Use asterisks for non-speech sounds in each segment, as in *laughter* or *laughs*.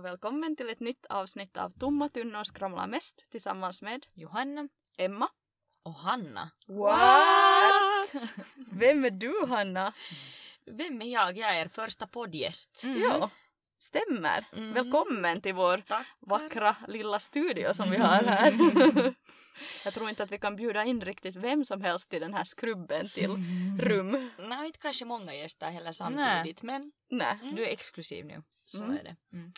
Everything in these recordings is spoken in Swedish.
Och välkommen till ett nytt avsnitt av Tomma tunnor skramlar mest tillsammans med Johanna Emma. och Hanna. What? *laughs* Vem är du Hanna? Vem är jag? Jag är er första poddgäst. Ja, stämmer. Mm. Välkommen till vår Tack. vackra lilla studio som vi har här. *laughs* Jag tror inte att vi kan bjuda in riktigt vem som helst till den här skrubben till rum. Nej, inte kanske många gäster heller samtidigt, men Nej. Du är exklusiv nu. så Mm. är det. Mm.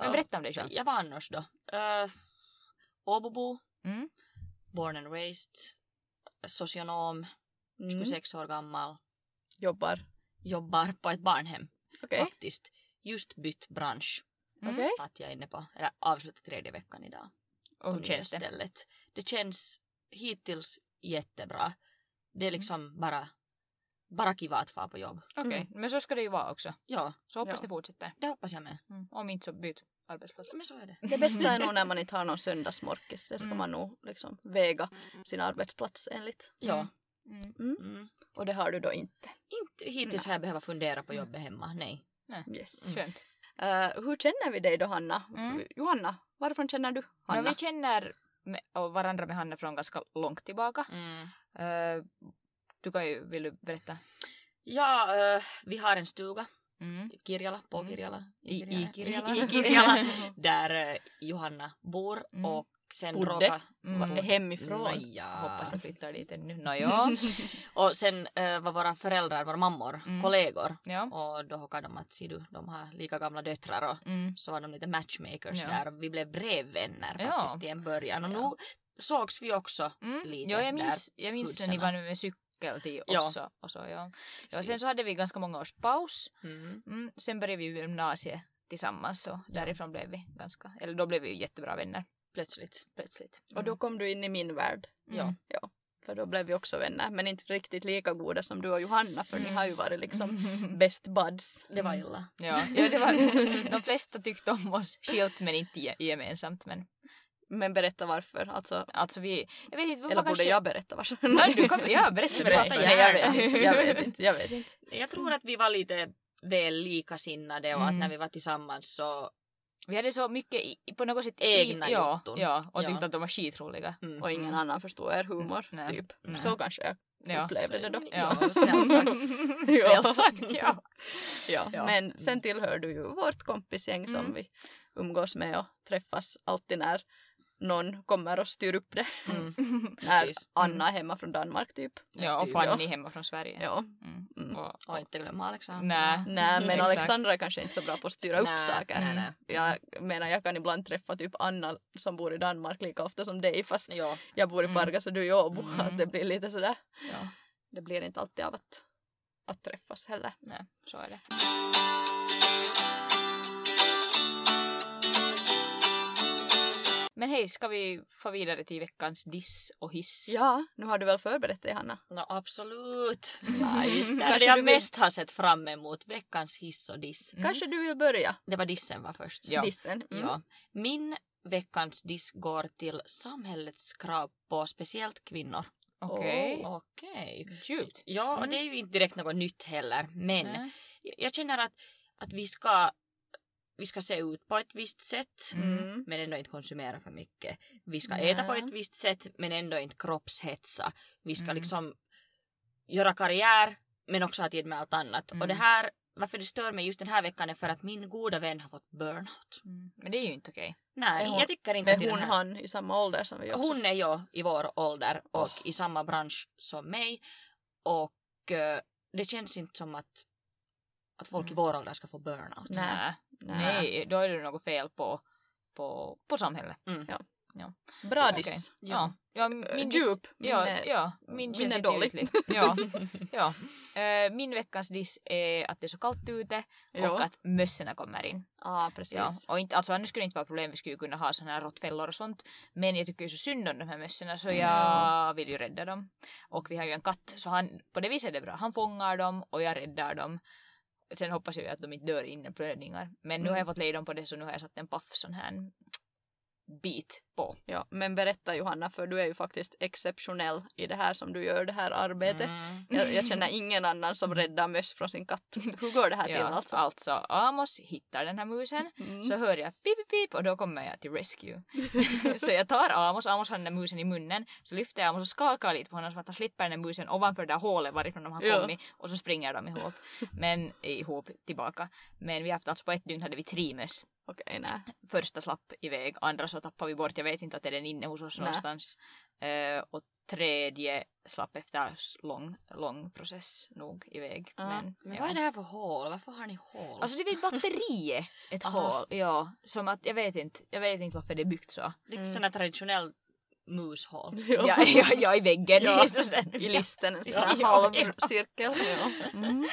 Men berätta om dig själv. Jag var annars då. Uh, Åbobo, Mm. born and raised, socionom, Mm. 26 år gammal, Jobbar. jobbar på ett barnhem Okej. faktiskt. Just bytt bransch Mm. Okej. att jag är inne på, eller avslutat tredje veckan idag. Och hur känns det? Stället. Det känns hittills jättebra. Det är liksom bara, bara kiva att få på jobb. Okej, men så ska det ju vara också. Ja, Så hoppas Ja. det fortsätter. det hoppas jag med. Mm. Om inte så byt arbetsplats. Men så är det. Det bästa är nog när man inte har någon söndagsmorkis. Det ska Mm. man nog liksom väga sin arbetsplats enligt. Ja. Mm. Mm. Och det har du då inte. Inte hittills har jag behövt fundera på jobbet hemma, nej. Yes. Skönt. Eh, hur känner vi dig då Hanna? Mm. Johanna, varifrån känner du Hanna? Men vi känner med, varandra med Hanna från ganska långt tillbaka. Mm. Eh, du kan ju, vill du berätta? Ja, eh, vi har en stuga, Mm. Kirjala, på Mm. Kirjala. I- i *laughs* Kirjala. I Kirjala, *laughs* där eh, Johanna bor Mm. och sen Bodde. råkade... Mm. Hemifrån. Nåja. Hoppas jag flyttar dit ännu. Nåja. *laughs* Och sen eh, var våra föräldrar, våra mammor, Mm. kollegor. ja. Och då hockade de att, du, de har lika gamla döttrar och Mm. så var de lite matchmakers Ja. där vi blev brevvänner Ja. faktiskt i en början och Ja. nu sågs vi också Mm. lite Ja, jag minns, jag minns när ni var med cykel till Ja. Och, så, ja. Ja, sen så hade vi ganska många års paus. Mm. Mm, sen började vi gymnasiet tillsammans och därifrån blev vi ganska, eller då blev vi jättebra vänner Plötsligt. plötsligt. Och då kom du in i min värld. Mm. Ja. För då blev vi också vänner. Men inte riktigt lika goda som du och Johanna. För ni har ju varit liksom Mm. *laughs* best buds. Det var illa. Ja, ja det var, *laughs* de flesta tyckte om oss skilt men inte ge- gemensamt. Men Men berätta varför. Alltså, alltså vi, jag vet inte, eller borde kanske... jag berätta varför? Nej, du kan, *laughs* ja, berätta, Berätta. Nej, jag vet inte. Jag vet inte. Jag vet inte. Jag tror att vi var lite väl likasinnade och att Mm. när vi var tillsammans så... Vi hade så mycket i, på något sätt Egna ja, jotton. ja, och Ja. tyckte att de var skitroliga. Mm. Och ingen Mm. annan förstår er humor. Nej. Typ. Nej. Så kanske jag Ja. upplevde det då. Ja, snällt sagt. *laughs* *laughs* Snällt sagt, ja. Ja. Ja. Men sen tillhör du ju vårt kompisgäng som Mm. vi umgås med och träffas alltid när någon kommer och styr upp det. Mm. *laughs* När Precis. Anna är hemma från Danmark typ. Ja, och Typ, Fanny hemma från Sverige. Ja. Mm. Mm. Och, Och inte glömma Alexander. Nej. Nej men. *laughs* Alexandra är kanske inte så bra på att styra upp saker. nej, nej. Jag menar jag kan ibland träffa typ Anna som bor i Danmark lika ofta som dig fast Ja, jag bor i Mm. Pargas och du i Åbo. Mm. Att det blir lite sådär. ja. Det blir inte alltid av att, att träffas heller. Nej, så är det. Men hej, ska vi få vidare till veckans diss och hiss? Ja, nu har du väl förberett dig Hanna? No, absolut. Nice. Är det Kanske jag du vill- mest har sett fram emot. Veckans hiss och diss. Mm. Kanske du vill börja? Det var dissen var först. Ja. Dissen. Mm. Ja. Min veckans diss går till samhällets krav på speciellt kvinnor. Okej. Okej. Djupt. Ja, och Mm. det är ju inte direkt något nytt heller. Men Nej. jag känner att, att vi, ska, vi ska se ut på ett visst sätt. Mm. Men ändå inte konsumera för mycket. Vi ska Nej. äta på ett visst sätt men ändå inte kroppshetsa. Vi ska Mm. liksom göra karriär men också ha tid med allt annat. Mm. Och det här, varför det stör mig just den här veckan är för att min goda vän har fått burnout. Mm. Men det är ju inte okej. Nej, hon- jag tycker inte att Men hon den här... han i samma ålder som vi också. Hon är ju i vår ålder och Åh. i samma bransch som mig. Och eh, det känns inte som att, att folk i Mm. vår ålder ska få burnout. Nej. Nej. Då är det något fel på, på, på samhället. Mm. Ja. Ja. Bra diss. Ja. ja min Äh, diss- djup. Ja, Minne- ja, min minne känns dålig. Ja. *laughs* ja. Eh, min veckans diss är att det är så kallt ute Ja. och att mössorna kommer in. Ja, precis. Ja. Och inte, alltså annars skulle det inte vara problem, vi skulle ju kunna ha såna här råttfällor och sånt. Men jag tycker ju så synd om de här mössorna så jag vill ju rädda dem. Och vi har ju en katt så han, på det viset är det bra. Han fångar dem och jag räddar dem. Sen hoppas jag ju att de inte dör innan blödningar. Men nu har jag fått lejdom på det så nu har jag satt en paff sån här bit på. Ja, men berätta Johanna, för du är ju faktiskt exceptionell i det här som du gör, det här arbetet. Mm. Jag, jag känner ingen annan som räddar möss från sin katt. Hur går det här till Ja, alltså? alltså Amos hittar den här musen Mm. så hör jag pip pip och då kommer jag till rescue. *laughs* så jag tar Amos, Amos har den där musen i munnen så lyfter jag Amos och skakar lite på honom så att han slipper den där musen ovanför det där hålet varifrån de har Ja. kommit och så springer de ihop. Men ihop tillbaka. Men vi har haft alltså på ett dygn hade vi tre möss. Okej, nej. Första slapp iväg, andra så tappade vi bort, jag vet inte att är den inne hos oss Nä. någonstans. Eh, och tredje slapp efter lång, lång process nog iväg. Ja. Men, Men ja. vad är det här för hål? Varför har ni hål? Alltså det är vid batteriet ett hål. Ja, som att jag vet inte, jag vet inte varför det är byggt så. Lite sån där traditionell mushål. *laughs* Ja, ja, ja i väggen. Ja. *laughs* I listen, en sån här ja, halv ja. cirkel. Ja. Mm.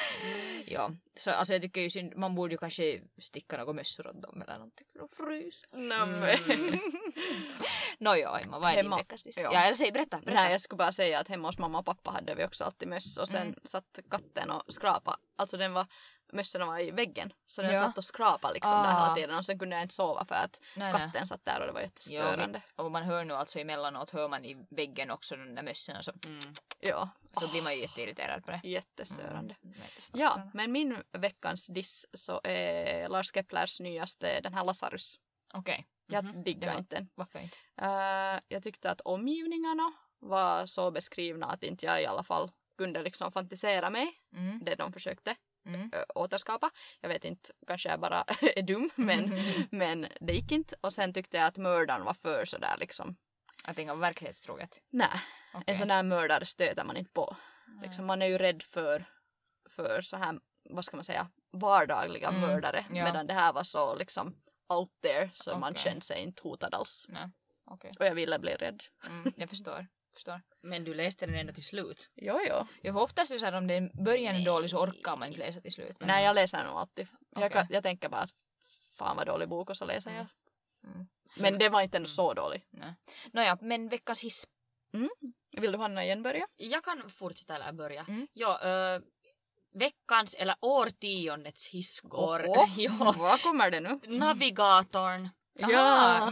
ja, så alltså jag tycker ju synd, man borde ju kanske sticka några mössor åt dem eller någonting för att frys. Nej, men- *laughs* Nåja Emma, vad är din veckas? Ja. Ja, eller säg berätta. berätta. Nej, jag skulle bara säga att hemma hos mamma och pappa hade vi också alltid möss och sen Mm. satt katten och skrapa. Alltså den var, mössorna var i väggen så den Ja. satt och skrapade liksom där Ah. hela tiden och sen kunde jag inte sova för att Nej, nej. katten satt där och det var jättestörande. vi- och man hör nu alltså emellanåt hör man i väggen också de där mössorna så, Mm. Ja, så blir man ju jätteirriterad på det. jättestörande. Mm, Ja, men min veckans diss så är Lars Keplers nyaste, den här Lazarus. Okej, Jag Mhm. diggar Ja. inte den. varför inte? Eh, jag tyckte att omgivningarna var så beskrivna att inte jag i alla fall kunde liksom fantisera mig Mm. det de försökte Mm. återskapa. Jag vet inte, kanske jag bara *laughs* är dum men, *laughs* men det gick inte. Och sen tyckte jag att mördaren var för sådär liksom, Att var verklighetstroget. nej, Okej. en sån där mördare stöter man inte på. Liksom, man är ju rädd för, för så här, vad ska man säga, vardagliga Mm, mördare. ja. Medan det här var så liksom out there så man Okej. kände sig inte hotad alls. Nej, okej. Och jag ville bli rädd. Mm, jag förstår. Förstår. Men du läste den ändå till slut. Jo, jo. Jag får oftast så här om den början är dålig så orkar man inte läsa till slut. Men... Nej, jag läser nog alltid. Jag, Okej. kan, jag tänker bara att fan vad dålig bok och så läser jag. Mm. Men det var inte ändå så dålig. Nej. Nåja, men veckans hiss. Vill du Hanna igen börja? Jag kan fortsätta eller börja. Mm. Ja, ö, veckans eller årtiondets hissgård. Oho. *laughs* ja, Vad kommer det nu? navigatorn.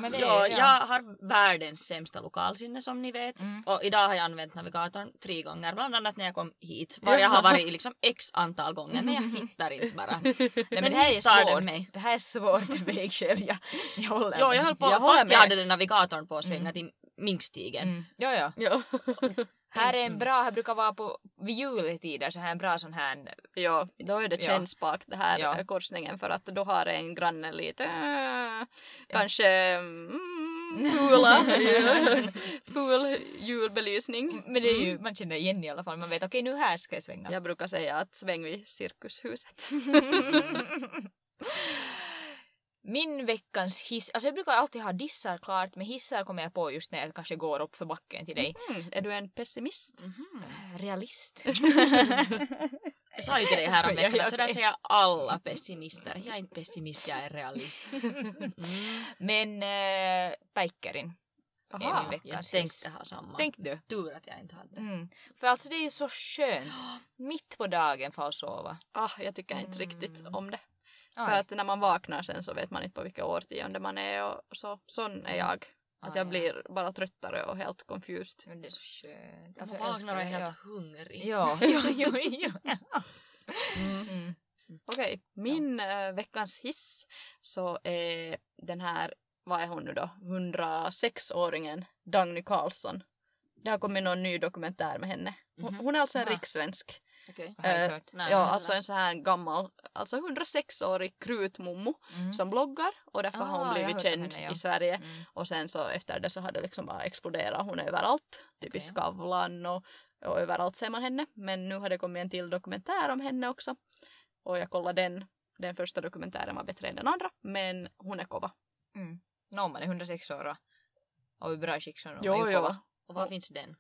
Men det, ja, ja. jag har världens sämsta lokalsinne som ni vet. Mm. Och idag har jag använt navigatorn tre gånger, bland annat när jag kom hit. Var jag har varit liksom x antal gånger, men jag hittar inte bara. *laughs* Nej, men det här är svårt. mig. Det här är svårt vägskäl. Jag, jag håller Jo, jag höll på, Jag fast jag med. hade den navigatorn på att svänga till Minkstigen. Mm. Ja, ja. *laughs* Ja. Här är en bra, här brukar vara på vid juletider så här en bra sån här ja, då är det Ja. kännspak det här Ja. ja. korsningen för att då har en granne lite äh, kanske mm, *laughs* fula, ful julbelysning. Men det är ju, man känner igen i alla fall. Man vet okej nu här ska jag svänga. Jag brukar säga att sväng vid cirkushuset. *laughs* *laughs* Min veckans hiss, alltså jag brukar alltid ha dissar klart men hissar kommer jag på just när jag kanske går upp för backen till dig. Mm, är du en pessimist? Mhm. Realist. *laughs* Jag sa ju till dig här om Skojar, veckan jag att sådär säger alla pessimister. Jag är inte pessimist, jag är realist. *laughs* men äh, Päikkärin är Aha, min Jag veckans hiss. tänkte ha samma. Tänk du. Tur att jag inte hade. Mm. För alltså det är ju så skönt. *gasps* Mitt på dagen få sova. Ah, jag tycker inte Mm. riktigt om det. Aj. För att när man vaknar sen så vet man inte på vilka årtionde man är och så. Sån är jag. Att Ah, jag ja. blir bara tröttare och helt confused. Men det är så skönt. Alltså, jag vaknar och är helt ja. hungrig. Ja, *laughs* ja, ja, ja. Mm. Okej, min eh, veckans hiss så är den här, vad är hon nu då, 106-åringen Dagny Karlsson. Det har kommit någon ny dokumentär med henne. Hon, Mhm. hon är alltså en Aha. riksvensk. Okej. Har jag Eh, inte hört. Nej, ja, alltså en så här gammal, alltså 106-årig krutmummo Mm. som bloggar och därför har Ah, hon jag har blivit hört om känd henne, ja. i Sverige. Mm. Och sen så efter det så har det liksom bara exploderat. Hon är överallt. Typ i Okej. Skavlan och, och överallt ser man henne. Men nu har det kommit en till dokumentär om henne också. Och jag kollade den. Den första dokumentären var bättre än den andra. Men hon är kova. Mm. No, man är 106 år och i bra skick var Jo, på. Och var finns den?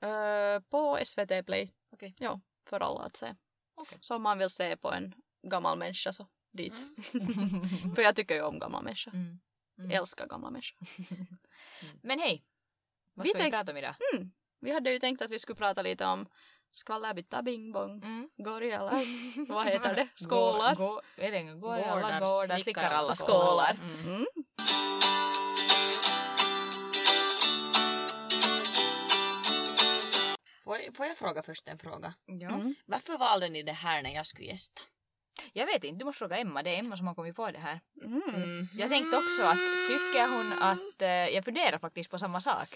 Ö, på SVT Play. Okej. Ja, för alla att se. Okej. Så om man vill se på en gammal människa så dit. Mm. *laughs* för jag tycker ju om gamla människor. Mm. Mm. Älskar gamla människor. *laughs* Men hej! Vad Vi ska vi, tänk- prata om idag? Mm. Vi hade ju tänkt att vi skulle prata lite om skvallerbytta bing bong. Mm. Gorilla. *laughs* Vad heter det? Skålar. Gå, gå, är det Gårdar, gårdar, slickar slickar alla skålar. skålar. Får, jag- får jag fråga först en fråga? Ja. Mm. Varför valde ni det här när jag skulle gästa? Jag vet inte, du måste fråga Emma. Det är Emma som har kommit på det här. Mm. Jag tänkte också att tycker hon att... Eh, jag funderar faktiskt på samma sak.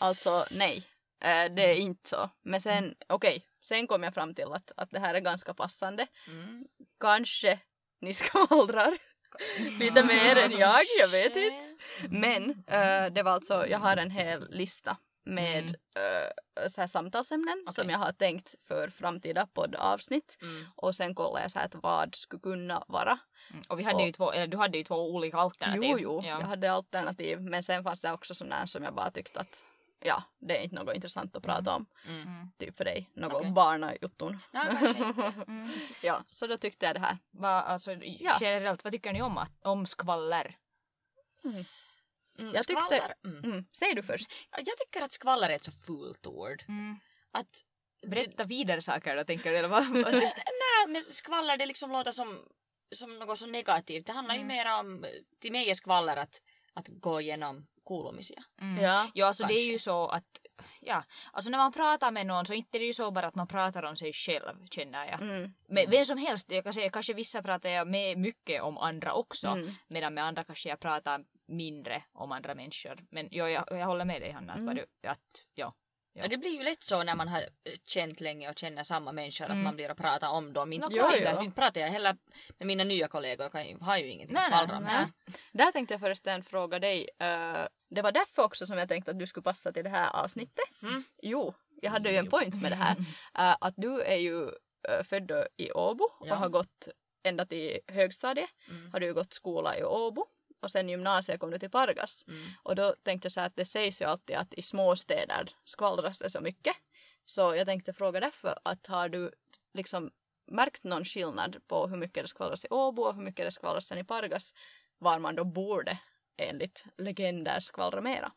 Alltså nej, Eh, det är inte så. Men sen, okej, sen kom jag fram till att, att det här är ganska passande. Mm. Kanske ni skvallrar *laughs* lite mer än jag, jag vet inte. Men eh, det var alltså, jag har en hel lista med Mm. eh, så här samtalsämnen som Okej. jag har tänkt för framtida poddavsnitt. Mm. Och sen kollade jag så här att vad skulle kunna vara. Mm. Och vi hade Och- ju två, eller du hade ju två olika alternativ. Jo, jo, Ja. jag hade alternativ. Men sen fanns det också sådana som jag bara tyckte att ja, det är inte något intressant att prata om. Mm. Mm. Typ för dig, något Okej. barnajutton. Ja. *laughs* Mm. ja, så då tyckte jag det här. Va, alltså, Ja. Generellt, vad tycker ni om, att, om skvaller? Mm. Jag tyckte- Skvaller. Mm. Mm, säg du först. Jag tycker att skvaller är ett så fult ord. Att Berätta vidare saker då, tänker du? Eller vad? *laughs* Nej, men skvaller det liksom låter som, som något så negativt. Det handlar ju Mm. mer om, till mig är skvaller att, att gå igenom kuulumisia. Mm. Ja. Ja, alltså det är Kanske. ju så att, ja, alltså när man pratar med någon så inte är det ju så bara att man pratar om sig själv, känner jag. Mm, Med vem som helst, jag kan säga kanske vissa pratar jag med mycket om andra också, mm. medan med andra kanske jag pratar mindre om andra människor. Men jo, jag, jag håller med dig Hanna, att, Mm. du, att ja. Ja. Ja. Det blir ju lätt så när man har känt länge och känner samma människor Mm. att man blir att prata om dem. Inte, Nå, jo, inte, jo. inte pratar jag heller med mina nya kollegor, jag kan- har ju ingenting Nej, att nej, skvallra om. nej. Där tänkte jag förresten fråga dig. eh, det var därför också som jag tänkte att du skulle passa till det här avsnittet. Mm. Jo, jag hade ju en point med det här. *laughs* Eh, att du är ju eh, född i Åbo Ja. och har gått ända till högstadiet. Mm. Har du gått skola i Åbo. Och sen gymnasiet kom du till Pargas. Mm. Och då tänkte jag så här att det sägs ju alltid att i småstäder skvallras det så mycket. Så jag tänkte fråga därför att har du liksom märkt någon skillnad på hur mycket det skvallras i Åbo och hur mycket det skvallras sen i Pargas var man då borde enligt legender skvallra mera?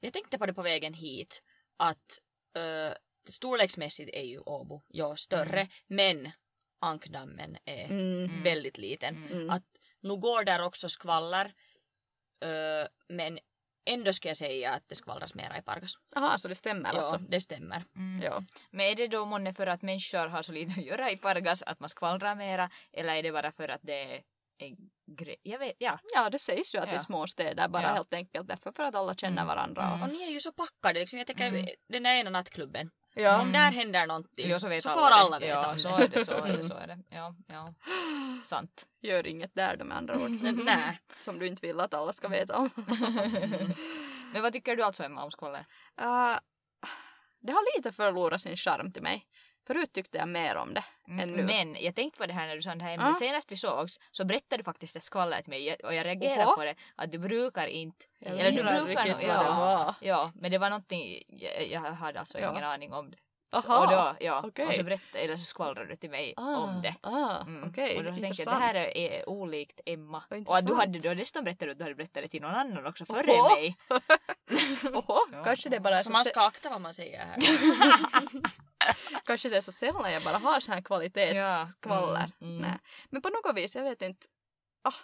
Jag tänkte på det på vägen hit att uh, storleksmässigt är ju Åbo ja, större men ankdammen är Mm. väldigt liten. Mm. Att nu går där också skvaller men ändå ska jag säga att det skvallras mera i Pargas. Aha, så det stämmer Ja, alltså? det stämmer. Mm. Ja. Men är det då månne för att människor har så lite att göra i Pargas att man skvallrar mera eller är det bara för att det är en grej? Jag vet, ja. ja, det sägs ju att Ja. i små städer bara Ja. helt enkelt därför för att alla känner Mm. varandra. Mm. Och ni är ju så packade. Liksom. Jag tänker Mm. den där ena nattklubben. Ja. Om där händer någonting Jo, så vet så alla får det. alla veta Ja, om så det. är det, så är det, så är det. Ja, ja. Sant. Gör inget där då med andra ord. Nej. Som du inte vill att alla ska veta om. *laughs* Men vad tycker du alltså Emma om skvaller? Uh, det har lite förlorat sin charm till mig. Förut tyckte jag mer om det än nu. Men jag tänkte på det här när du sa det här ämnet. Ja. Senast vi sågs så berättade du faktiskt ett skvaller till mig och jag reagerade Oho. på det att du brukar inte Jag eller du brukar nog- det ja. Ja, men det var någonting, jag, jag hade alltså Ja. ingen aning om det. Så, Aha, och då, ja, okej. och så berättade, eller så skvallrade du till mig om det. Ah, Mm. Okej, och då tänkte jag det här är, är olikt Emma. Och att du hade då dessutom berättat att du hade berättat det till någon annan också före Oho. mig. *laughs* Oho, *laughs* Ja. kanske det är bara Så så, man ska akta vad man säger här. *laughs* kanske det är så sällan jag bara har så här kvalitetsskvaller. Ja, mm, mm. Nej. Men på något vis, jag vet inte. Ah,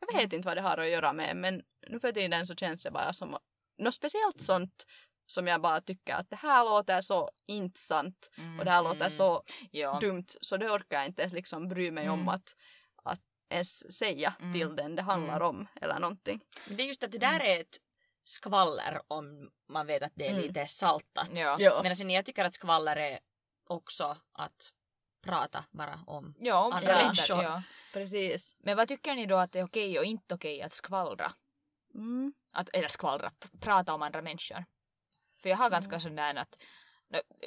jag vet inte vad det har att göra med men nu för tiden så känns det bara som något speciellt sånt som jag bara tycker att det här låter så inte sant Mm, och det här låter mm. så Ja. dumt så det orkar jag inte liksom bry mig om Mm. att, att ens säga Mm. till den det handlar Mm. om eller någonting. Men det är just att det där är ett skvaller om man vet att det är Mm. lite saltat. Ja. Ja. Men sen jag tycker att skvaller är också att prata bara om. Ja, om Andra ja. människor. Ja. Precis. Men vad tycker ni då att det är okej och inte okej att skvallra? Mm. Att, eller skvallra, prata om andra människor. För jag har ganska sån där att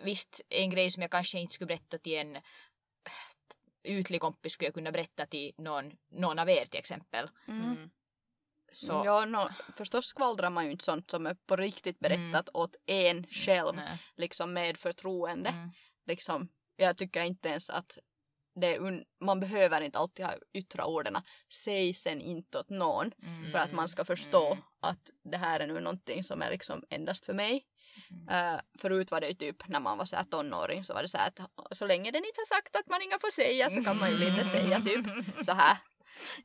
visst, en grej som jag kanske inte skulle berätta till en äh, ytlig kompis skulle jag kunna berätta till någon, någon av er till exempel. Mm. Mm. Så, Ja, no, förstås skvallrar man ju inte sånt som är på riktigt berättat åt en själv, nej. liksom med förtroende. Mm. Liksom, jag tycker inte ens att det man behöver inte alltid ha yttra orden säg sen inte åt någon Mm. för att man ska förstå Mm. att det här är nu någonting som är liksom endast för mig. Mm. Uh, förut var det ju typ när man var så här tonåring så var det så här att så länge den inte har sagt att man inga får säga så kan man ju lite säga typ så här. *laughs*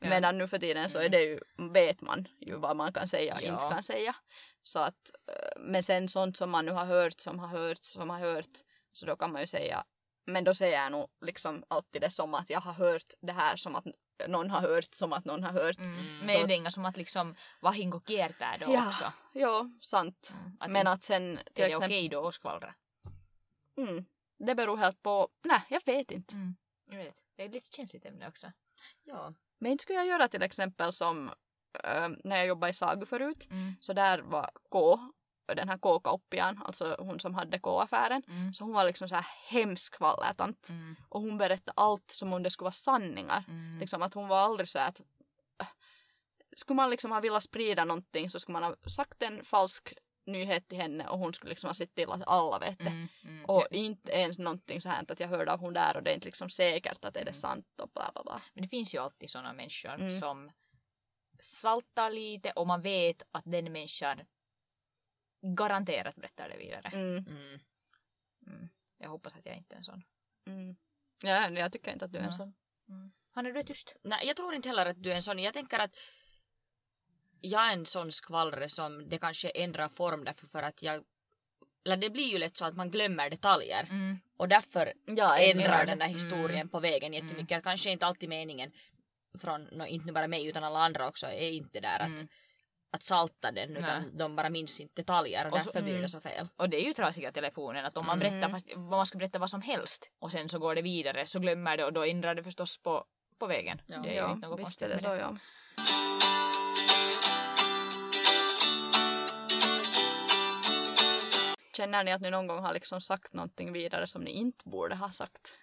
Ja. Medan nu för tiden så är det ju, vet man ju vad man kan säga och Ja. inte kan säga. Så att, eh, men sen sånt som man nu har hört, som har hört, som har hört, så då kan man ju säga, men då säger jag nog liksom alltid det som att jag har hört det här som att någon har hört, som att någon har hört. Mm. Är inga som att liksom vahinko kiertää då Ja. också. Ja, sant. Mm. Att Men att sen till är det okej då att skvallra? mm, det beror helt på, nej jag vet inte. Mm. Jag vet. Det är ett lite känsligt ämne också. Ja. Men inte skulle jag göra till exempel som eh, när jag jobbade i Sagu förut, Mm. så där var K, den här K-kauppian, alltså hon som hade K-affären, Mm. så hon var liksom så här hemsk skvallertant. Mm. Och hon berättade allt som om det skulle vara sanningar. Mm. Liksom att hon var aldrig så här att äh, skulle man liksom ha velat sprida någonting så skulle man ha sagt en falsk nyhet till henne och hon skulle liksom ha sett till att alla vet det. Mm. Mm. Och inte ens någonting så här att jag hörde av hon där och det är inte liksom säkert att är det Mm. sant och bla bla bla. Men det finns ju alltid sådana människor Mm. som saltar lite och man vet att den människan garanterat berättar det vidare. Mm, Mm. Mm. Jag hoppas att jag inte är en sån. mm. Ja, jag tycker inte att du är en sån. Hanna, du är tyst. Nej, jag tror inte heller att du är en sån. Jag tänker att jag är en sån skvallrare som det kanske ändrar form därför för att jag eller det blir ju lätt så att man glömmer detaljer Mm. och därför Ja, ändrar den där historien Mm. på vägen jättemycket. Kanske inte alltid meningen från, no, inte bara mig utan alla andra också, är inte där att, Mm. Att salta den utan Nej. de bara minns inte detaljer och, Och så- därför blir mm. det så fel. Och det är ju trasiga telefonen att om man Mm. berättar fast man ska berätta vad som helst och sen så går det vidare så glömmer det och då ändrar det förstås på, på vägen. Ja. det är Ja, inte något visst är det så ja. Känner ni att ni någon gång har liksom sagt någonting vidare som ni inte borde ha sagt?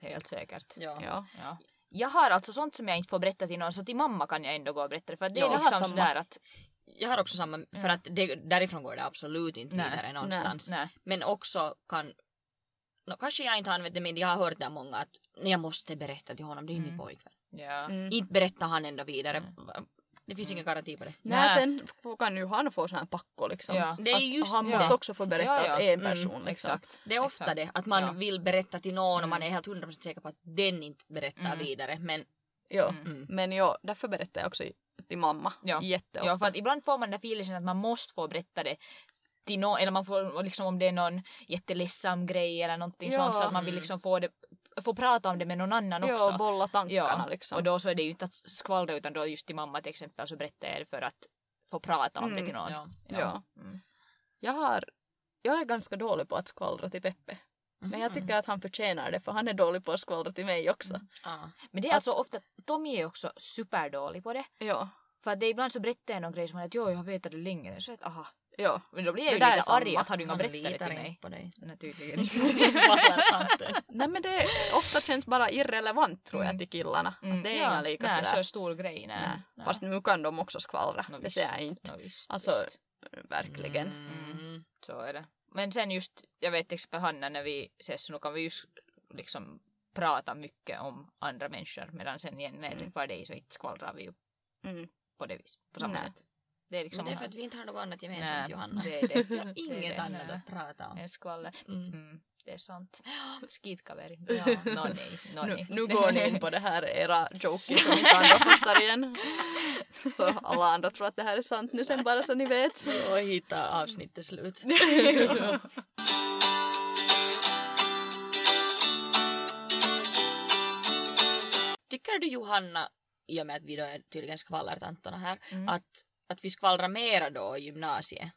Helt säkert. Ja. Ja. Ja. Jag har alltså sånt som jag inte får berätta till någon så till mamma kan jag ändå gå och berätta det för det Ja, är jag har liksom sådär att Jag har också samma, för Ja. att det, därifrån går det absolut inte Nej. vidare någonstans. nej. Men också kan, no, kanske jag inte har använt det men jag har hört det av många att "Nej, jag måste berätta till honom, det är ju min Mm. pojkvän. Ja. Mm. Inte berättar han ändå vidare. Mm. Det finns ingen garanti på det. Nej, Nej. sen kan ju han få sån här packo liksom. Ja. Det är Att just han det. måste också få berätta Ja, ja. en Mm, person. liksom. Exakt. Det är ofta Exakt. det, att man Ja. vill berätta till någon och Mm. man är helt 100% säker på att den inte berättar Mm. vidare. Men Ja. Mm. mm, Men ja, därför berättar jag också till mamma Ja. jätteofta. Ja, för att ibland får man den där feelingen att man måste få berätta det till någon, eller man får liksom om det är någon jätteledsam grej eller någonting Ja. sånt så att man vill liksom få det, få prata om det med någon annan också. Ja, bolla tankarna Ja, liksom. och då så är det ju inte att skvallra utan då just till mamma till exempel så berättar jag det för att få prata om det Mm, till någon. ja. Ja. Mm. Jag, har, jag är ganska dålig på att skvallra till Peppe. Men jag tycker att han förtjänar det för han är dålig på att skvallra till mig också. Ja. Men det är alltså ofta, Tommy är också superdålig på det. Ja, För att det är ibland så berättar jag någon grej som att jo jag har vetat det länge. Så att aha. ja. Men då blir Så jag ju lite arg att har du inga Man berättat det till mig? på dig. Nej tydligen inte. *laughs* Nej men det ofta känns bara irrelevant tror jag Mm. till killarna. Mm, Att det är ja, inga lika nej, sådär. så stor grej. Nej. Nej. Nej. Fast nu kan de också skvallra. Nå, det säger jag visst, inte. nå, visst, Alltså, visst. verkligen. Mm. Så är det. Men sen just, jag vet till exempel Hanna när vi ses så nu kan vi just liksom prata mycket om andra människor medan sen igen när jag Mm. träffar dig så inte skvallrar vi ju Mm. på det viset. På samma Nej. sätt. Det är liksom Men det är för att vi inte har något annat gemensamt Johanna. det är det. *laughs* Har Det är inget det, annat att prata om. En skvaller. Mm. Det är sant. *gasps* Skitkaveri. Ja. Nå *laughs* nej, Nu, nej. nu går ni in på det här era jokes som inte andra *laughs* fattar igen. Så alla andra tror att det här är sant nu sen bara så ni vet. *laughs* Och hitta avsnittet slut. Tycker du Johanna, i och med att vi då är tydligen skvallertantorna här, Mm. att, att vi skvallrar mera då i gymnasiet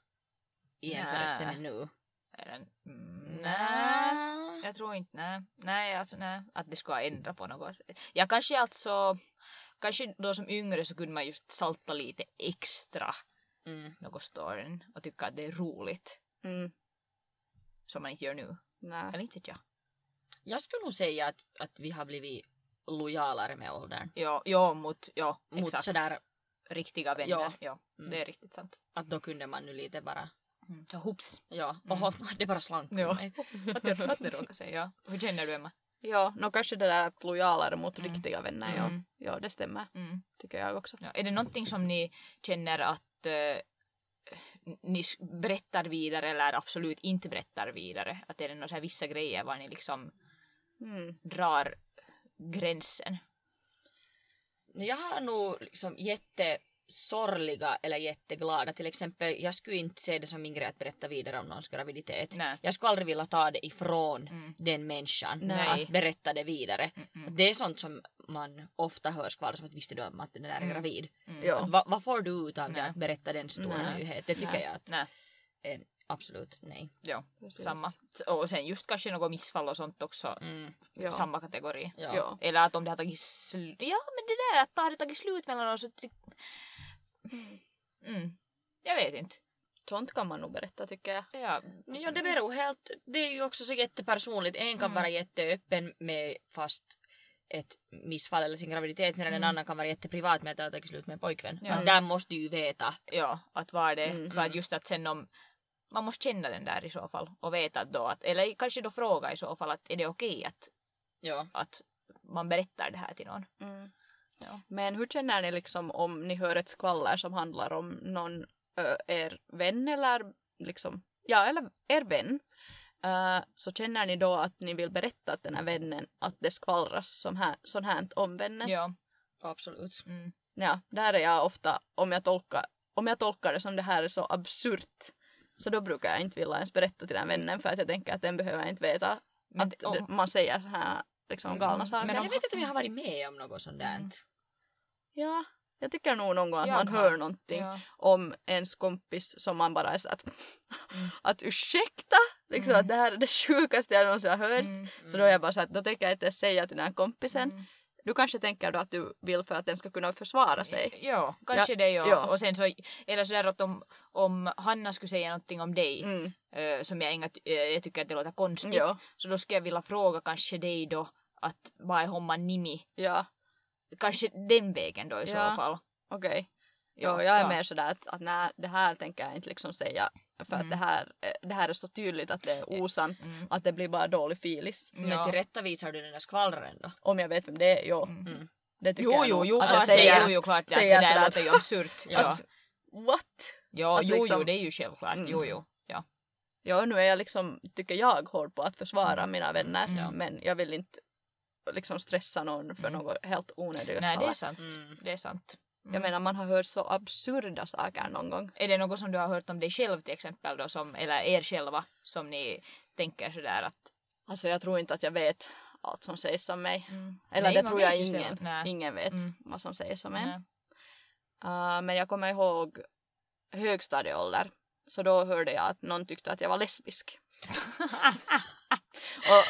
i jämförelse med nu? Eller, mm, nej. Jag tror inte, nej. Nej, alltså nej. Att det ska ändra på något sätt. Jag kanske alltså, kanske då som yngre så kunde man just salta lite extra Mm. något storyn och tycka att det är roligt. Mm. Som man inte gör nu. Nej. Eller inte jag. Jag skulle nog säga att, att vi har blivit lojalare med åldern. Ja, ja mot, ja, Mot exakt. sådär riktiga vänner. Ja. Ja, Mm. det är riktigt sant. Att då kunde man nu lite bara, Mm. Så hoops. *laughs* *laughs* ja, Mm. och det bara slank Ja. mig. Att det, att det råkar sig, ja. Hur känner du Emma? Ja, no, kanske det där att lojalare mot Mm. riktiga vänner. Mm. Ja. ja, det stämmer. Mm. Tycker jag också. Ja, är det någonting som ni känner att eh, ni berättar vidare eller absolut inte berättar vidare? Att är det några vissa grejer var ni liksom Mm. drar gränsen? Jag har nog liksom jättesorgliga eller jätteglada. Till exempel, jag skulle inte se det som min grej att berätta vidare om någons graviditet. Nej. Jag skulle aldrig vilja ta det ifrån Mm. den människan. Nej. Att berätta det vidare. Mm, mm, Det är sånt som man ofta hör skvaller som att visste du om att den där är Mm. gravid? mm. Ja. Att, vad, vad får du ut av det att berätta den stora nyheten? Det tycker Nej. jag att Nej. är absolut nej. Ja, Precis. samma. Och sen just kanske något missfall och sånt också. Mm. Ja. Samma kategori. Ja. Eller att om det har tagit slut. Ja men det där att har det tagit slut mellan oss. ty- Mm. Jag vet inte. Sånt kan man nog berätta tycker jag. Ja. Ja, det beror helt... Det är ju också så jättepersonligt. En kan Mm. vara jätteöppen med fast ett missfall eller sin graviditet medan en Mm. annan kan vara jätteprivat med att det har tagit slut med en pojkvän. Ja. Att där måste du ju veta. ja, att vara det. Mm. För att just att sen om man måste känna den där i så fall och veta då att, eller kanske då fråga i så fall att är det okej att, Ja. att man berättar det här till någon. Mm. Ja. Men hur känner ni liksom om ni hör ett skvaller som handlar om någon ö, er vän eller liksom, ja eller er vän. ö, så känner ni då att ni vill berätta att den här vännen att det skvallras som här, sånt här om vännen? Ja. Absolut. Mm. Ja, där är jag ofta, om jag tolkar, om jag tolkar det som det här är så absurt, så då brukar jag inte vilja ens berätta till den vännen för att jag tänker att den behöver inte veta Men, att om, man säger så här liksom galna Mm, saker. Men jag vet inte om jag har varit med om något sånt där. Mm. Ja, jag tycker nog någon gång att Jag man har- hör någonting ja. om ens kompis som man bara är så att, Mm. *laughs* att ursäkta, liksom Mm. att det här är det sjukaste jag någonsin har hört. Mm. Så då är jag bara så att då tänker jag inte säga till den här kompisen. Du kanske tänker då att du vill för att den ska kunna försvara sig. Ja, kanske det ja. ja. Och sen så, eller sådär att om, om Hanna skulle säga någonting om dig Mm. som jag, inga, jag tycker att det låter konstigt. Ja, Så då skulle jag vilja fråga kanske dig då att vad är homman nimi? ja, Kanske den vägen då i så Ja. fall. okej. Ja, Jo, jag är ja. mer sådär att, att nej, det här tänker jag inte liksom säga för att Mm. det, här, eh, det här är så tydligt att det är osant, Mm. att det blir bara dålig filis. Men Ja. tillrättavisar du den där skvallraren då? Om jag vet vem det är, jo. Mm. Mm. Det tycker Jo, jag jo, nog. jo, att klart, jag det, säger, jo, jo, klart. Säger det där låter ju absurt. Ja. *laughs* ja. att, what? Ja, att jo, liksom- jo, det är ju självklart. Mm. Jo, jo. Ja. Ja, nu är jag liksom, tycker jag, hård på att försvara Mm. mina vänner. Mm. Men jag vill inte liksom stressa någon för Mm. något helt onödiga Nej, det är sant. Mm. Det är sant. Mm. Jag menar, man har hört så absurda saker någon gång. Är det något som du har hört om dig själv till exempel då, som, eller er själva, som ni tänker sådär att... Alltså jag tror inte att jag vet allt som sägs om mig. Mm. Eller Nej, det tror jag ingen. Ingen vet Mm. vad som sägs om en. Uh, men jag kommer ihåg högstadieålder. Så då hörde jag att någon tyckte att jag var lesbisk. *laughs* Och,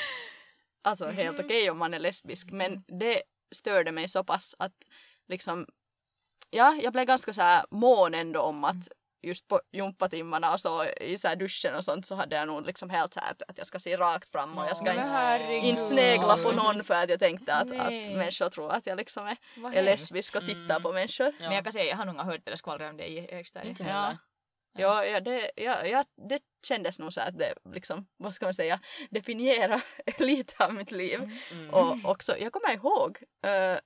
alltså helt okej om man är lesbisk men det störde mig så pass att liksom ja, jag blev ganska så här mån ändå om att just på gympatimmarna och så i så här duschen och sånt så hade jag nog liksom helt så här att, att jag ska se rakt fram och jag ska inte, inte snegla på någon för att jag tänkte att, att människor tror att jag liksom är, Vad är lesbisk och tittar Mm. på människor. Ja. Men jag kan säga, jag har nog hört det skvallret om dig i högstadiet. Inte Ja. Ja, ja, det, ja, ja, det kändes nog så att det liksom, vad ska man säga, definiera *laughs* lite av mitt liv. Mm. Mm. Och också, jag kommer ihåg, eh,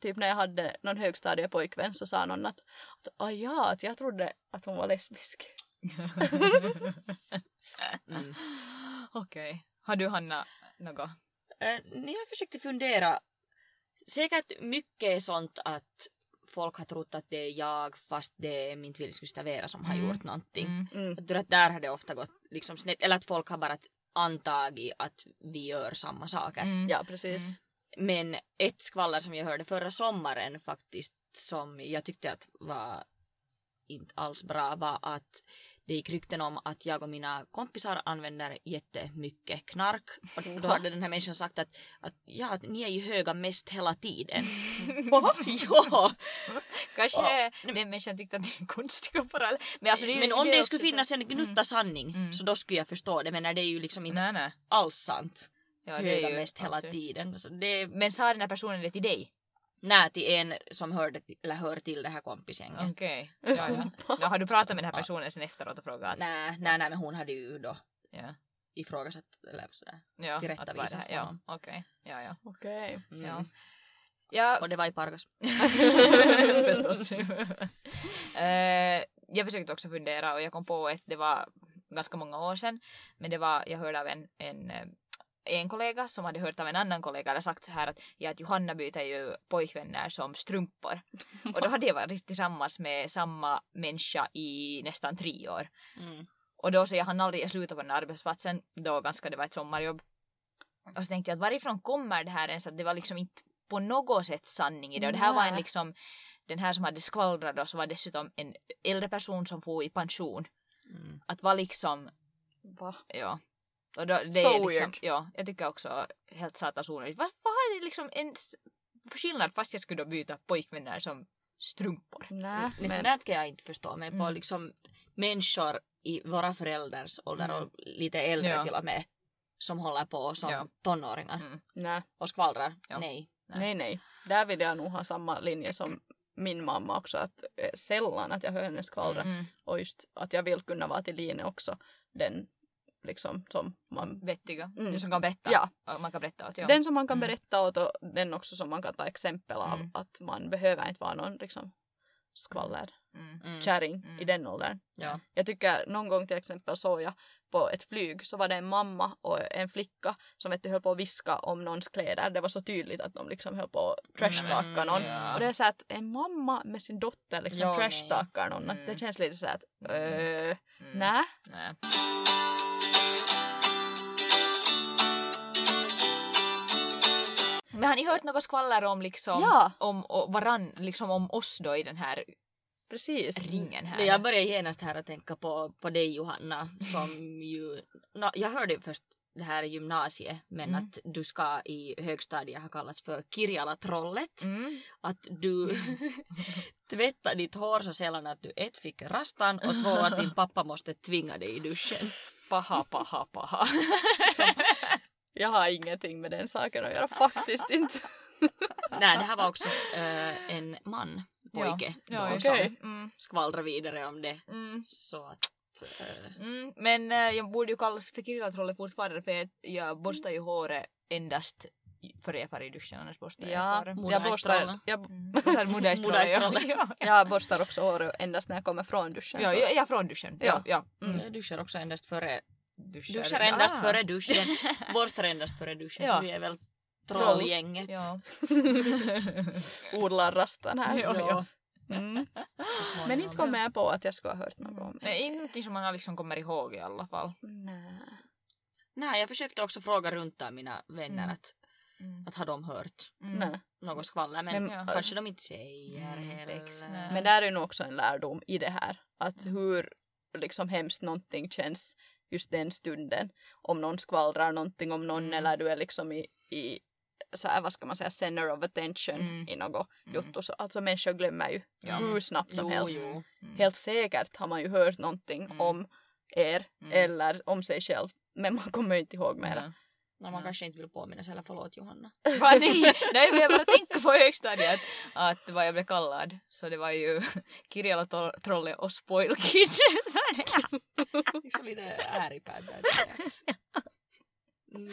typ när jag hade någon högstadiepojkvän så sa någon att, att ah, ja, att jag trodde att hon var lesbisk. *laughs* Mm. Okej. Har du Hanna något? Eh, Ni har försökt fundera. Säkert mycket är sånt att folk har trott att det är jag fast det är min tvillingsyster Vera som har Mm. gjort någonting. Mm. Mm. Jag tror att där har det ofta gått liksom snett. Eller att folk har bara antagit att vi gör samma saker. Mm. Ja, precis. Mm. Men ett skvaller som jag hörde förra sommaren faktiskt som jag tyckte att var inte alls bra var att det gick rykten om att jag och mina kompisar använder jättemycket knark. Och då What? hade den här människan sagt att, att, ja, att ni är ju höga mest hela tiden. *laughs* *laughs* Ja! Kanske den människan tyckte att det är konstiga paralleller. Men, alltså, det Men om det, också skulle finnas en gnutta Mm. sanning Mm. så då skulle jag förstå det. Men när det är ju liksom inte Nej, nej. alls sant. Ja, höga ju mest hela absolut. tiden. Så det, Men sa den här personen det till dig? Nej, till en som hörde eller hör till det här kompisgänget. Okej. Ja, ja. Ja, har du pratat med den här personen sen efteråt och frågat? Nej, nej, nej, men hon hade ju då Ja, ifrågasatt eller sådär. ja Tillrättavisat? Ja, okej. Ja, ja. Okej. Mm. Ja. Ja, Och det var i Pargas. *laughs* förstås. *laughs* Eh, jag försökte också fundera och jag kom på att det var ganska många år sedan. Men det var, jag hörde av en, en, eh, en kollega som hade hört av en annan kollega eller sagt så här att, ja, att Johanna byter ju pojkvänner som strumpor. *laughs* och då hade jag varit tillsammans med samma människa i nästan tre år. Mm. Och då så jag hann aldrig, jag slutade på den arbetsplatsen, då ganska det var ett sommarjobb. Och så tänkte jag att varifrån kommer det här ens att det var liksom inte på något sätt sanning i det. Och det här var en liksom, den här som hade skvallrat då så var dessutom en äldre person som får i pension. Mm. Att vara liksom, Va? ja. Och då, det So är liksom, weird. ja, jag tycker också helt satans onödigt. Vad vad är det liksom en s- för skillnad fast jag skulle byta pojkvänner som strumpor? Nej, Men men sådant kan jag inte förstå mig på Mm. liksom människor i våra föräldrars ålder Mm. och lite äldre Ja. till och med som håller på som Ja. tonåringar Mm. nej, och skvallrar. Ja. Nej. nej, nej. Där vill jag nog ha samma linje som min mamma också. Att eh, sällan att jag hör henne skvallra. Mm. Och just att jag vill kunna vara till linje också. Den liksom som man... Vettiga. Mm. Den som kan berätta. Ja. Man kan berätta åt. Ja. Den som man kan Mm. berätta åt och den också som man kan ta exempel av. Mm. Att man behöver inte vara någon liksom skvaller Mm. Mm. kärring Mm. i den åldern. Ja. Jag tycker någon gång till exempel såg jag på ett flyg så var det en mamma och en flicka som vet du, höll på att viska om någons kläder. Det var så tydligt att de liksom höll på att trashtalka någon. ja. Och det är så att en mamma med sin dotter liksom Ja, trashtalkar någon. Mm. det känns lite så att Mm. öh, Mm. nej. Men har ni hört något skvaller om liksom Ja. om och varann, liksom om oss då i den här Precis. ringen här? Nej, Jag börjar genast här att tänka på, på dig Johanna som ju... Nå, jag hörde först det här gymnasiet men Mm. att du ska i högstadiet ha kallats för Kirjala-trollet. Mm. Att du *laughs* tvättar ditt hår så sällan att du ett fick rastan och två att din pappa måste tvinga dig i duschen. Paha, paha, paha. Jag har ingenting med den saken att göra *laughs* faktiskt inte. Nej, det här var också eh, en man, pojke, Ja, då, just som okej. det. Mm. skvallrade vidare om det. Mm. Så att... eh, Mm. Men eh, jag borde ju kallas för Kirilla-trollet fortfarande för att jag borstar ju håret endast före jag far i duschen annars borstar jag Ja, håret. jag borstar, jag, Mm. *laughs* Ja. Ja. *laughs* jag borstar också håret endast när jag kommer från duschen. Ja, så ja, ja, från duschen. Ja, Ja. ja. Mm. Jag duschar också endast före Duschar. Duschar endast Ah. före duschen, borstar endast före duschen *laughs* Ja. så vi är väl trollgänget. Ja. *laughs* Odlar rastan här. Ja, ja. Mm. *laughs* Men inte kommer jag på att jag skulle ha hört något om det. Nej, ingenting som man liksom kommer ihåg i alla fall. Nej. Nej, jag försökte också fråga runt där mina vänner Mm. att, Mm. att har de hört Mm. Något skvaller men, Men- kanske de inte säger Mm, heller. Men där är nog också en lärdom i det här. Att hur liksom hemskt någonting känns just den stunden. Om någon skvallrar någonting om någon Mm. eller du är liksom i, i så här, vad ska man säga, center of attention Mm. i något Mm. jotto. Så, alltså människor glömmer ju Ja. hur snabbt som Jo, helst. jo. Mm. Helt säkert har man ju hört någonting Mm. om er Mm. eller om sig själv. Men man kommer ju inte ihåg mera. Mm. Nej, man Ja. kanske inte vill påminna sig. Eller förlåt Johanna. Va, nej, nej, jag bara tänker på högstadiet att vad jag blev kallad. Så det var ju *laughs* Kirjala Tro- Trolle och Spoil Kid. Liksom *laughs* *laughs* lite äripad där. Mm.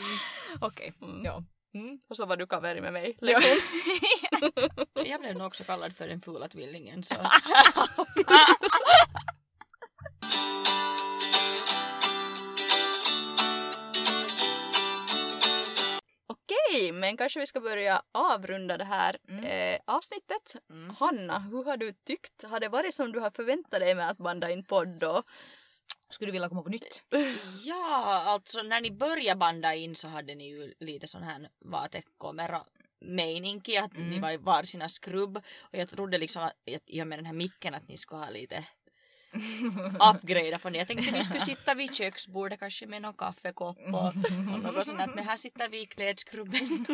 Okej, Mm. ja. Mm. Och så var du kaveri med mig. Liksom. Jag blev nog också kallad för den fula tvillingen så. Okej, men kanske vi ska börja avrunda det här Mm. eh, avsnittet. Mm. Hanna, hur har du tyckt? Har det varit som du har förväntat dig med att banda in podd och... Skulle du vilja komma på nytt? *laughs* Ja, alltså när ni började banda in så hade ni ju lite sån här vatekamera meininki att Mm. ni var i varsina skrubb och jag trodde liksom att i och med den här micken att ni skulle ha lite upgrade för jag tänkte ni skulle sitta vid köksbordet kanske med någon kaffekopp och, och något sånt men här sitter vi i klädskrubben.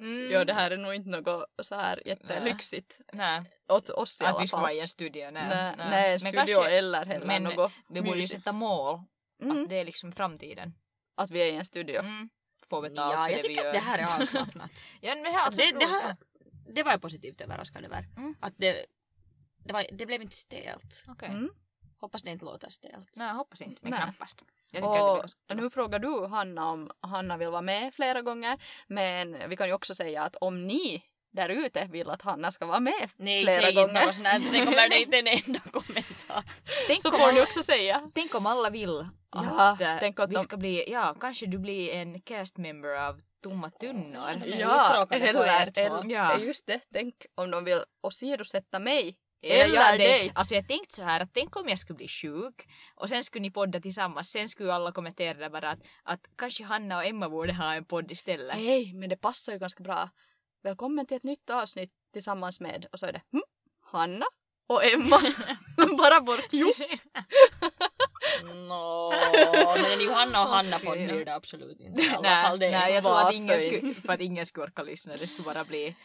Mm. Ja, det här är nog inte något så här jättelyxigt Nej, åt oss i att alla vi skulle fall. vara i en studio. Nej, Nej, nej. en studio kanske- eller heller men något Vi borde ju sätta mål. Mm, Att det är liksom framtiden. att vi är i en studio. Mm. få betalt *laughs* Ja, för jag det vi tycker gör. att det här är avslappnat. ja, det, här, Att det, det, här, det var jag positivt överraskad över. Mm. Att det, det, var, det blev inte stelt. ja. Okej. Mm. Hoppas det inte låter stelt. Nej, jag hoppas inte, men Nej. knappast. Och nu frågar du Hanna om Hanna vill vara med flera gånger. Men vi kan ju också säga att om ni där ute vill att Hanna ska vara med Nej, flera säg inte gånger något sånt. Det kommer det *laughs* inte en enda kommentar. Tänk så får ni också säga. Tänk om alla vill Ja, att eh, tänk att vi de- ska bli, ja kanske du blir en cast member av Tomma tunnor. Ja, er eller, eller Ja. just det. Tänk om de vill åsidosätta mig. Eller dig. Alltså jag tänkte så här att tänk om jag skulle bli sjuk och sen skulle ni podda tillsammans. Sen skulle alla kommentera där bara att, att kanske Hanna och Emma borde ha en podd istället. Nej, men det passar ju ganska bra. Välkommen till ett nytt avsnitt tillsammans med, och så är det hm, Hanna och Emma. *laughs* Bara bort jo. Nå, men en Johanna och Hanna podd blir det absolut inte. I alla nej, fall det. nej, jag tror att Varför ingen, inte? skulle, för att ingen skulle orka lyssna. Det skulle bara bli...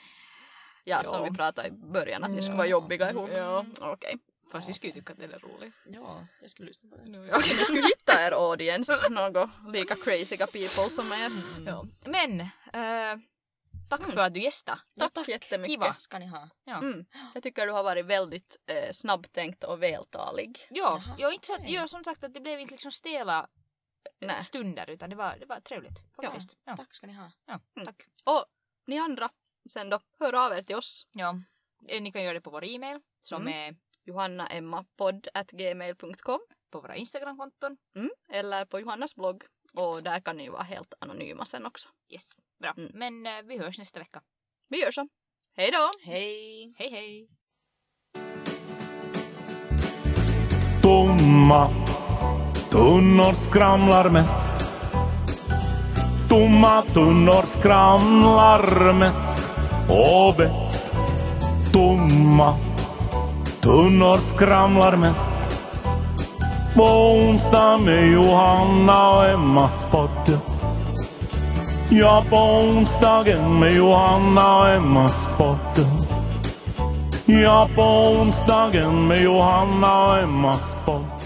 Ja, Ja. som vi pratade i början, att ni skulle Ja. vara jobbiga ihop. Ja. Okej. Fast vi skulle tycka att det är roligt. Ja, jag skulle lyssna på det. Ni skulle hitta er audience, *laughs* något lika crazyga people som er. Ja. Men, eh, tack för att du gästade. Tack jättemycket. Kiva ska ni ha. Ja. Mm. Jag tycker du har varit väldigt eh, snabbtänkt och vältalig. Ja, jag inte så att, okej. ja, som sagt att det blev inte liksom stela Nej. stunder utan det var, det var trevligt. Faktiskt. Ja. Tack ska ni ha. Ja, Mm. tack. Och ni andra, sen då, hör av er till oss. Ja. Eh, Ni kan göra det på vår e-mail som Mm. är johannaemmapodd.gmail.com på våra Instagramkonton. mm. eller på Johannas blogg. Och där kan ni ju vara helt anonyma sen också. Yes, bra. Mm. Men eh, vi hörs nästa vecka. Vi gör så. Hej då! Hej! Hej hej! Tomma tunnor skramlar mest. Tomma tunnor skramlar mest och bäst. Tomma tunnor skramlar mest. På onsdag med Johanna och Emmas podd. Ja, på onsdagen med Johanna och Emmas podd. Ja, på onsdagen med Johanna och Emmas podd.